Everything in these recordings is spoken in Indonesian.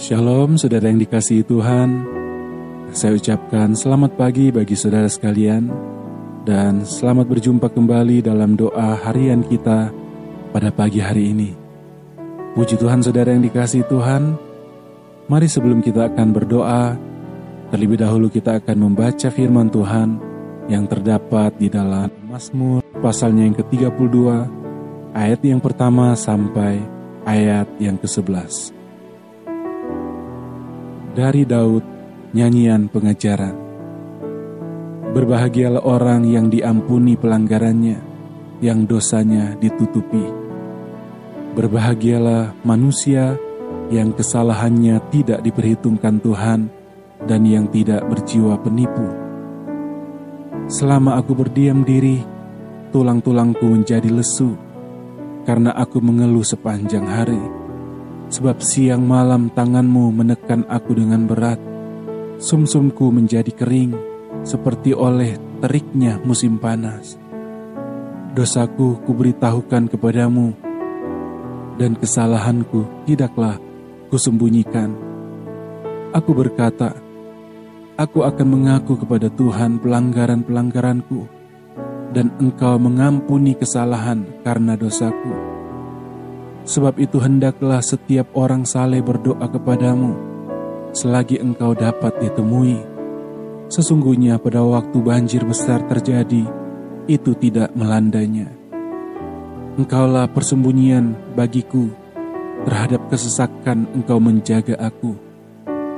Shalom saudara yang dikasihi Tuhan. Saya ucapkan selamat pagi bagi saudara sekalian Dan selamat berjumpa kembali dalam doa harian kita pada pagi hari ini. Puji Tuhan saudara yang dikasihi Tuhan. Mari sebelum kita akan berdoa Terlebih dahulu kita akan membaca firman Tuhan Yang terdapat di dalam Mazmur pasalnya yang ke-32 Ayat yang pertama sampai ayat yang ke-11 dari Daud, nyanyian pengajaran. Berbahagialah orang yang diampuni pelanggarannya, yang dosanya ditutupi. Berbahagialah manusia yang kesalahannya tidak diperhitungkan Tuhan dan yang tidak berjiwa penipu. Selama aku berdiam diri, tulang-tulangku menjadi lesu karena aku mengeluh sepanjang hari Sebab siang malam tanganmu menekan aku dengan berat. Sumsumku menjadi kering, seperti oleh teriknya musim panas. Dosaku kuberitahukan kepadamu, dan kesalahanku tidaklah kusembunyikan. Aku berkata, aku akan mengaku kepada Tuhan pelanggaran-pelanggaranku, dan engkau mengampuni kesalahan karena dosaku Sebab itu hendaklah setiap orang saleh berdoa kepadamu, selagi engkau dapat ditemui. Sesungguhnya pada waktu banjir besar terjadi, itu tidak melandanya. Engkaulah persembunyian bagiku, terhadap kesesakan engkau menjaga aku.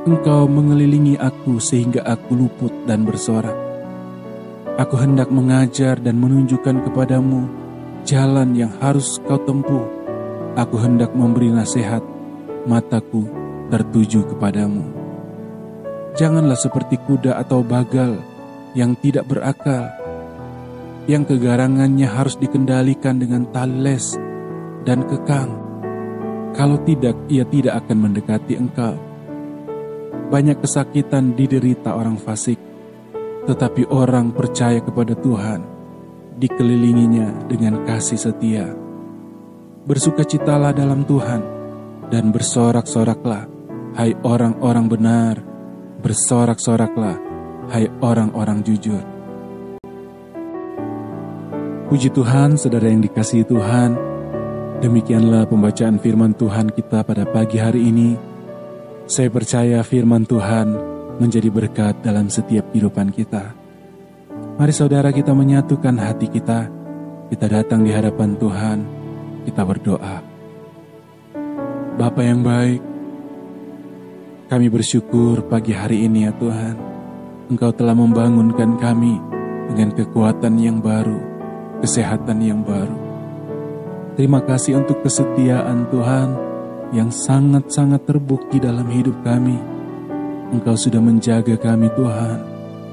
Engkau mengelilingi aku sehingga aku luput dan bersorak. Aku hendak mengajar dan menunjukkan kepadamu jalan yang harus kau tempuh Aku hendak memberi nasihat, mataku tertuju kepadamu. Janganlah seperti kuda atau bagal yang tidak berakal, yang kegarangannya harus dikendalikan dengan tali les dan kekang. Kalau tidak, ia tidak akan mendekati engkau. Banyak kesakitan diderita orang fasik, tetapi orang percaya kepada Tuhan dikelilinginya dengan kasih setia. Bersukacitalah dalam Tuhan dan bersorak-soraklah, hai orang-orang benar, bersorak-soraklah, hai orang-orang jujur. Puji Tuhan, saudara yang dikasihi Tuhan, demikianlah pembacaan firman Tuhan kita pada pagi hari ini. Saya percaya firman Tuhan menjadi berkat dalam setiap kehidupan kita. Mari saudara kita menyatukan hati kita, kita datang di hadapan Tuhan, kita berdoa. Bapa yang baik, kami bersyukur pagi hari ini ya Tuhan, Engkau telah membangunkan kami dengan kekuatan yang baru, kesehatan yang baru. Terima kasih untuk kesetiaan Tuhan yang sangat-sangat terbukti dalam hidup kami. Engkau sudah menjaga kami Tuhan,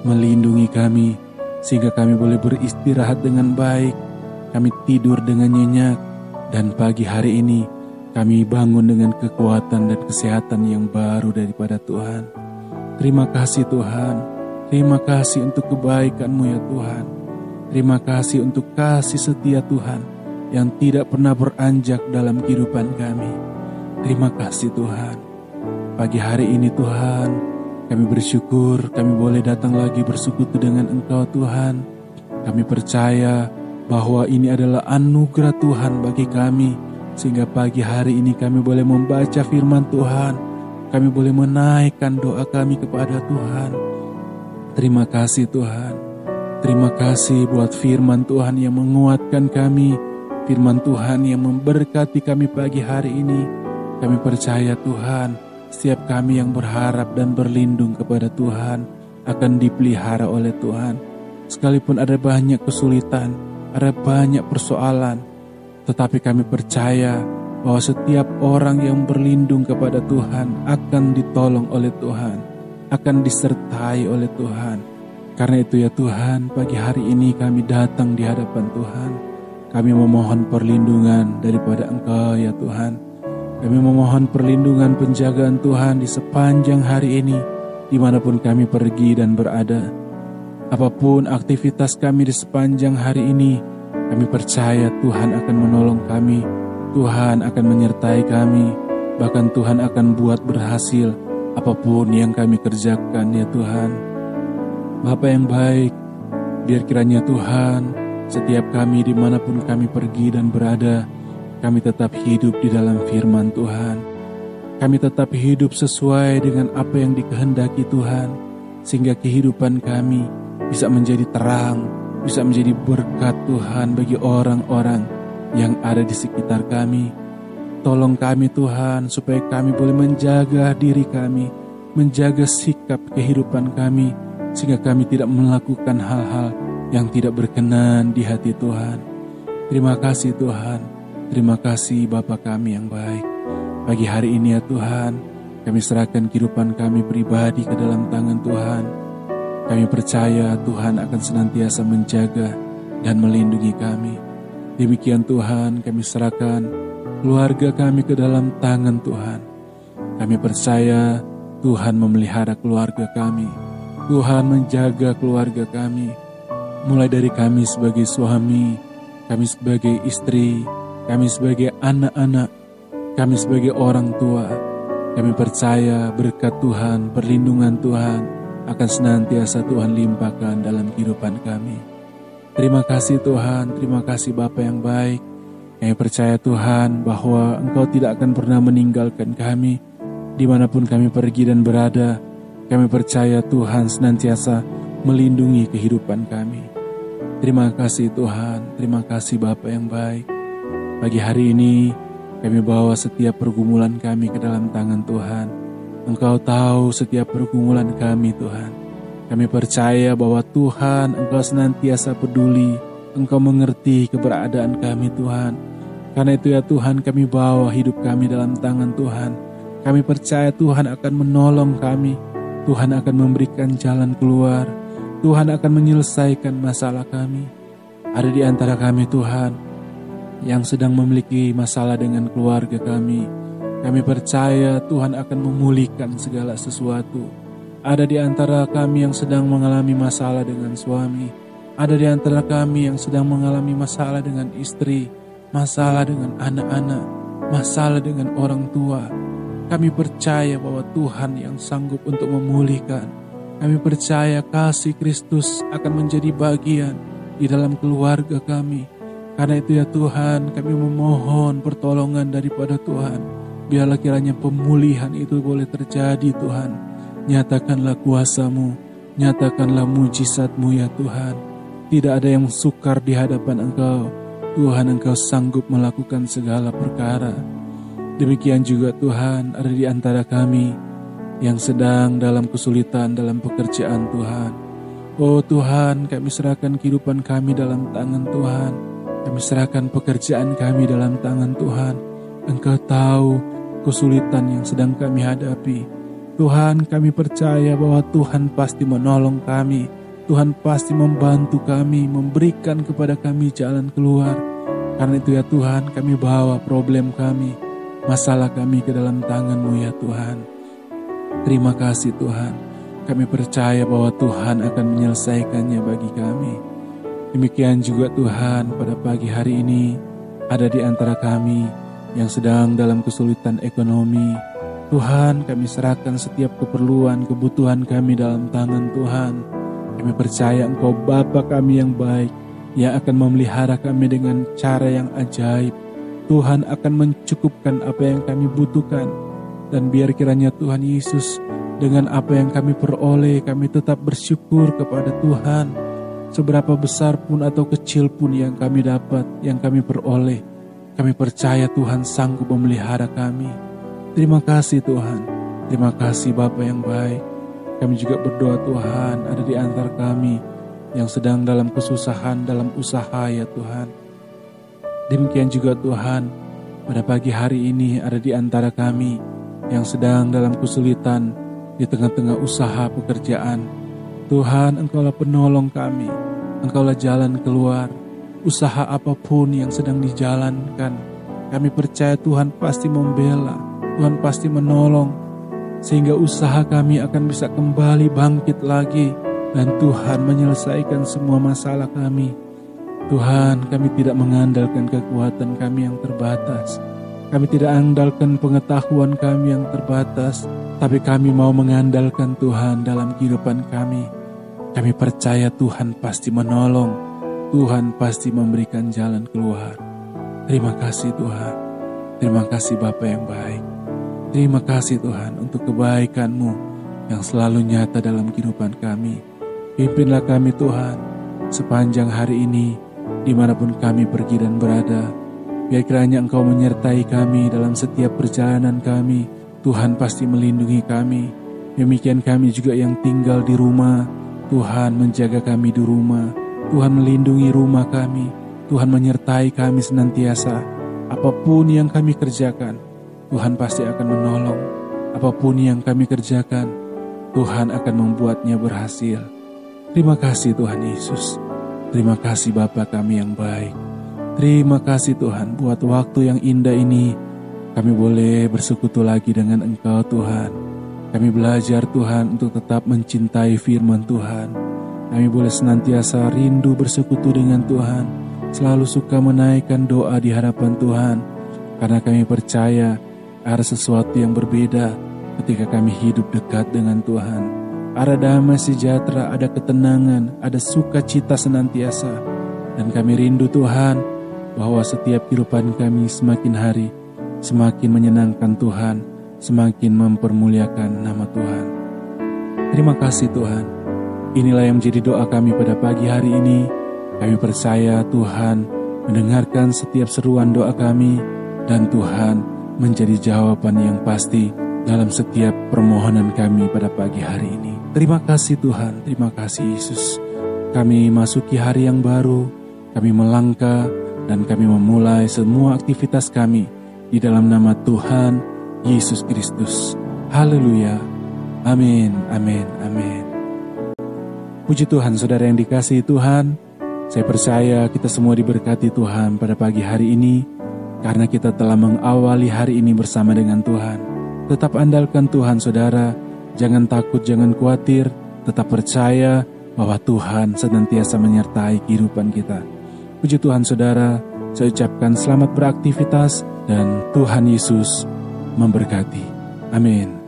melindungi kami, sehingga kami boleh beristirahat dengan baik, kami tidur dengan nyenyak, dan pagi hari ini kami bangun dengan kekuatan dan kesehatan yang baru daripada Tuhan. Terima kasih Tuhan. Terima kasih untuk kebaikan-Mu ya Tuhan. Terima kasih untuk kasih setia Tuhan yang tidak pernah beranjak dalam kehidupan kami. Terima kasih Tuhan. Pagi hari ini Tuhan, kami bersyukur kami boleh datang lagi bersekutu dengan Engkau Tuhan. Kami percaya bahwa ini adalah anugerah Tuhan bagi kami, sehingga pagi hari ini kami boleh membaca firman Tuhan, kami boleh menaikkan doa kami kepada Tuhan. Terima kasih Tuhan, terima kasih buat firman Tuhan yang menguatkan kami, firman Tuhan yang memberkati kami pagi hari ini. Kami percaya Tuhan, setiap kami yang berharap dan berlindung kepada Tuhan akan dipelihara oleh Tuhan. Sekalipun ada banyak kesulitan, ada banyak persoalan, tetapi kami percaya bahwa setiap orang yang berlindung kepada Tuhan akan ditolong oleh Tuhan, akan disertai oleh Tuhan. Karena itu ya Tuhan, pagi hari ini kami datang di hadapan Tuhan. Kami memohon perlindungan daripada Engkau ya Tuhan. Kami memohon perlindungan penjagaan Tuhan di sepanjang hari ini, di mana pun kami pergi dan berada. Apa pun aktivitas kami di sepanjang hari ini, kami percaya Tuhan akan menolong kami, Tuhan akan menyertai kami, Bahkan Tuhan akan buat berhasil apa pun yang kami kerjakan ya Tuhan. Bapa yang baik, biar kiranya Tuhan setiap kami di mana pun kami pergi dan berada, kami tetap hidup di dalam firman Tuhan. Kami tetap hidup sesuai dengan apa yang dikehendaki Tuhan, sehingga kehidupan kami bisa menjadi terang, bisa menjadi berkat Tuhan bagi orang-orang yang ada di sekitar kami. Tolong kami Tuhan supaya kami boleh menjaga diri kami, menjaga sikap kehidupan kami, sehingga kami tidak melakukan hal-hal yang tidak berkenan di hati Tuhan. Terima kasih Tuhan, terima kasih Bapa kami yang baik. Pagi hari ini ya Tuhan, kami serahkan kehidupan kami pribadi ke dalam tangan Tuhan. Kami percaya Tuhan akan senantiasa menjaga dan melindungi kami. Demikian Tuhan kami serahkan keluarga kami ke dalam tangan Tuhan. Kami percaya Tuhan memelihara keluarga kami. Tuhan menjaga keluarga kami. Mulai dari kami sebagai suami, kami sebagai istri, kami sebagai anak-anak, kami sebagai orang tua. Kami percaya berkat Tuhan, perlindungan Tuhan akan senantiasa Tuhan limpahkan dalam kehidupan kami. Terima kasih Tuhan, terima kasih Bapa yang baik. Kami percaya Tuhan bahwa Engkau tidak akan pernah meninggalkan kami di mana pun kami pergi dan berada, kami percaya Tuhan senantiasa melindungi kehidupan kami. Terima kasih Tuhan, terima kasih Bapa yang baik. Pagi hari ini kami bawa setiap pergumulan kami ke dalam tangan Tuhan. Engkau tahu setiap pergumulan kami Tuhan. Kami percaya bahwa Tuhan Engkau senantiasa peduli, Engkau mengerti keberadaan kami Tuhan. Karena itu ya Tuhan kami bawa hidup kami dalam tangan Tuhan kami percaya Tuhan akan menolong kami. Tuhan akan memberikan jalan keluar. Tuhan akan menyelesaikan masalah kami. Ada di antara kami Tuhan yang sedang memiliki masalah dengan keluarga kami. Kami percaya Tuhan akan memulihkan segala sesuatu. Ada di antara kami yang sedang mengalami masalah dengan suami. Ada di antara kami yang sedang mengalami masalah dengan istri, masalah dengan anak-anak, masalah dengan orang tua, kami percaya bahwa Tuhan yang sanggup untuk memulihkan. Kami percaya kasih Kristus akan menjadi bagian di dalam keluarga kami. Karena itu ya Tuhan, kami memohon pertolongan daripada Tuhan. Biarlah kiranya pemulihan itu boleh terjadi Tuhan. Nyatakanlah kuasamu, nyatakanlah mujizatmu ya Tuhan. Tidak ada yang sukar di hadapan Engkau. Tuhan Engkau sanggup melakukan segala perkara. Demikian juga Tuhan ada di antara kami yang sedang dalam kesulitan dalam pekerjaan Tuhan. Oh Tuhan, kami serahkan kehidupan kami dalam tangan Tuhan. Kami serahkan pekerjaan kami dalam tangan Tuhan. Engkau tahu kesulitan yang sedang kami hadapi. Tuhan, kami percaya bahwa Tuhan pasti menolong kami. Tuhan pasti membantu kami, memberikan kepada kami jalan keluar. Karena itu ya Tuhan, kami bawa problem kami masalah kami ke dalam tangan-Mu ya Tuhan. Terima kasih Tuhan, kami percaya bahwa Tuhan akan menyelesaikannya bagi kami. Demikian juga Tuhan pada pagi hari ini ada di antara kami yang sedang dalam kesulitan ekonomi. Tuhan kami serahkan setiap keperluan, kebutuhan kami dalam tangan Tuhan. Kami percaya Engkau Bapa kami yang baik, yang akan memelihara kami dengan cara yang ajaib, Tuhan akan mencukupkan apa yang kami butuhkan. Dan biar kiranya Tuhan Yesus dengan apa yang kami peroleh, kami tetap bersyukur kepada Tuhan. Seberapa besar pun atau kecil pun yang kami dapat, yang kami peroleh. Kami percaya Tuhan sanggup memelihara kami. Terima kasih Tuhan. Terima kasih Bapa yang baik. Kami juga berdoa Tuhan ada di antara kami yang sedang dalam kesusahan, dalam usaha ya Tuhan. Demikian juga Tuhan, pada pagi hari ini ada di antara kami yang sedang dalam kesulitan di tengah-tengah usaha pekerjaan. Tuhan, Engkaulah penolong kami, Engkaulah jalan keluar, usaha apa pun yang sedang dijalankan. Kami percaya Tuhan pasti membela, Tuhan pasti menolong, sehingga usaha kami akan bisa kembali bangkit lagi, dan Tuhan menyelesaikan semua masalah kami. Tuhan, kami tidak mengandalkan kekuatan kami yang terbatas. Kami tidak andalkan pengetahuan kami yang terbatas, tapi kami mau mengandalkan Tuhan dalam kehidupan kami. Kami percaya Tuhan pasti menolong, Tuhan pasti memberikan jalan keluar. Terima kasih Tuhan, terima kasih Bapa yang baik. Terima kasih Tuhan untuk kebaikan-Mu yang selalu nyata dalam kehidupan kami. Pimpinlah kami Tuhan sepanjang hari ini, di mana pun kami pergi dan berada, Biar kiranya Engkau menyertai kami dalam setiap perjalanan kami. Tuhan pasti melindungi kami. Demikian kami juga yang tinggal di rumah. Tuhan menjaga kami di rumah. Tuhan melindungi rumah kami. Tuhan menyertai kami senantiasa. Apa pun yang kami kerjakan, Tuhan pasti akan menolong. Apa pun yang kami kerjakan, Tuhan akan membuatnya berhasil. Terima kasih Tuhan Yesus. Terima kasih Bapa kami yang baik. Terima kasih Tuhan buat waktu yang indah ini. Kami boleh bersekutu lagi dengan Engkau Tuhan. Kami belajar Tuhan untuk tetap mencintai firman Tuhan. Kami boleh senantiasa rindu bersekutu dengan Tuhan. Selalu suka menaikkan doa di hadapan Tuhan. Karena kami percaya ada sesuatu yang berbeda ketika kami hidup dekat dengan Tuhan. Ada damai sejahtera, ada ketenangan, ada sukacita senantiasa. Dan kami rindu Tuhan bahwa setiap kehidupan kami semakin hari semakin menyenangkan Tuhan, semakin mempermuliakan nama Tuhan. Terima kasih Tuhan. Inilah yang menjadi doa kami pada pagi hari ini. Kami percaya Tuhan mendengarkan setiap seruan doa kami dan Tuhan menjadi jawaban yang pasti dalam setiap permohonan kami pada pagi hari ini. Terima kasih Tuhan, terima kasih Yesus. Kami masuki hari yang baru, kami melangkah dan kami memulai semua aktivitas kami di dalam nama Tuhan Yesus Kristus. Haleluya. Amin, amin, amin. Puji Tuhan, saudara yang dikasihi Tuhan. Saya percaya kita semua diberkati Tuhan pada pagi hari ini karena kita telah mengawali hari ini bersama dengan Tuhan. Tetap andalkan Tuhan, saudara. Jangan takut, jangan khawatir. Tetap percaya bahwa Tuhan senantiasa menyertai kehidupan kita. Puji Tuhan saudara, saya ucapkan selamat beraktivitas dan Tuhan Yesus memberkati. Amin.